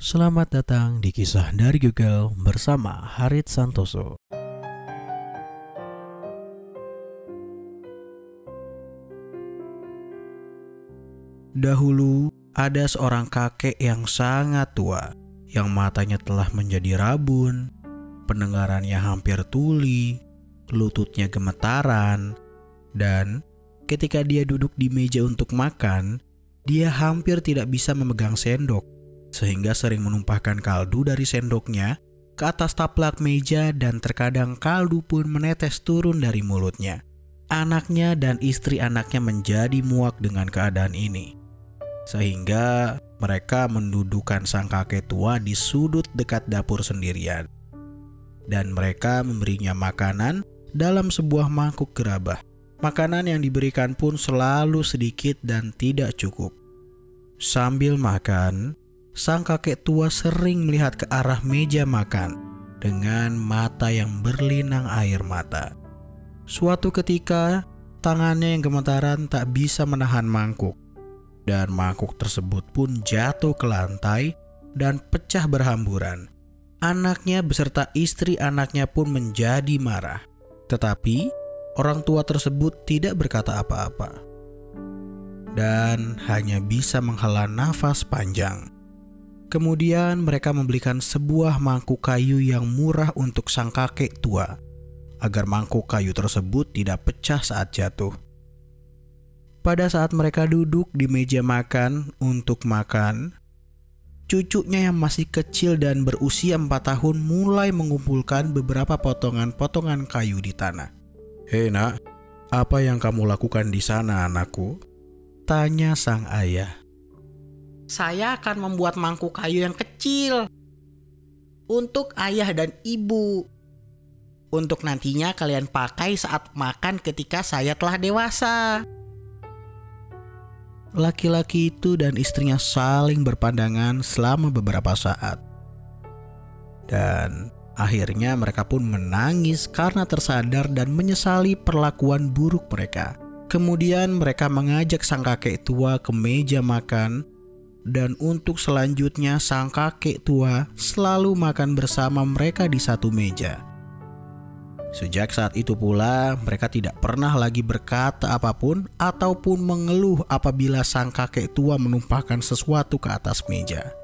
Selamat datang di kisah dari Google bersama Harit Santoso. Dahulu ada seorang kakek yang sangat tua, yang matanya telah menjadi rabun, pendengarannya hampir tuli, lututnya gemetaran, dan ketika dia duduk di meja untuk makan, dia hampir tidak bisa memegang sendok sehingga sering menumpahkan kaldu dari sendoknya ke atas taplak meja dan terkadang kaldu pun menetes turun dari mulutnya. Anaknya dan istri anaknya menjadi muak dengan keadaan ini. Sehingga mereka mendudukan sang kakek tua di sudut dekat dapur sendirian. Dan mereka memberinya makanan dalam sebuah mangkuk gerabah. Makanan yang diberikan pun selalu sedikit dan tidak cukup. Sambil makan, sang kakek tua sering melihat ke arah meja makan dengan mata yang berlinang air mata. Suatu ketika, tangannya yang gemetaran tak bisa menahan mangkuk, dan mangkuk tersebut pun jatuh ke lantai dan pecah berhamburan. Anaknya beserta istri anaknya pun menjadi marah, tetapi orang tua tersebut tidak berkata apa-apa dan hanya bisa menghela nafas panjang. Kemudian mereka membelikan sebuah mangkuk kayu yang murah untuk sang kakek tua, agar mangkuk kayu tersebut tidak pecah saat jatuh. Pada saat mereka duduk di meja makan untuk makan, cucunya yang masih kecil dan berusia empat tahun mulai mengumpulkan beberapa potongan-potongan kayu di tanah. Hei nak, apa yang kamu lakukan di sana anakku? Tanya sang ayah saya akan membuat mangkuk kayu yang kecil untuk ayah dan ibu. Untuk nantinya kalian pakai saat makan ketika saya telah dewasa. Laki-laki itu dan istrinya saling berpandangan selama beberapa saat. Dan akhirnya mereka pun menangis karena tersadar dan menyesali perlakuan buruk mereka. Kemudian mereka mengajak sang kakek tua ke meja makan dan untuk selanjutnya sang kakek tua selalu makan bersama mereka di satu meja. Sejak saat itu pula, mereka tidak pernah lagi berkata apa pun ataupun mengeluh apabila sang kakek tua menumpahkan sesuatu ke atas meja.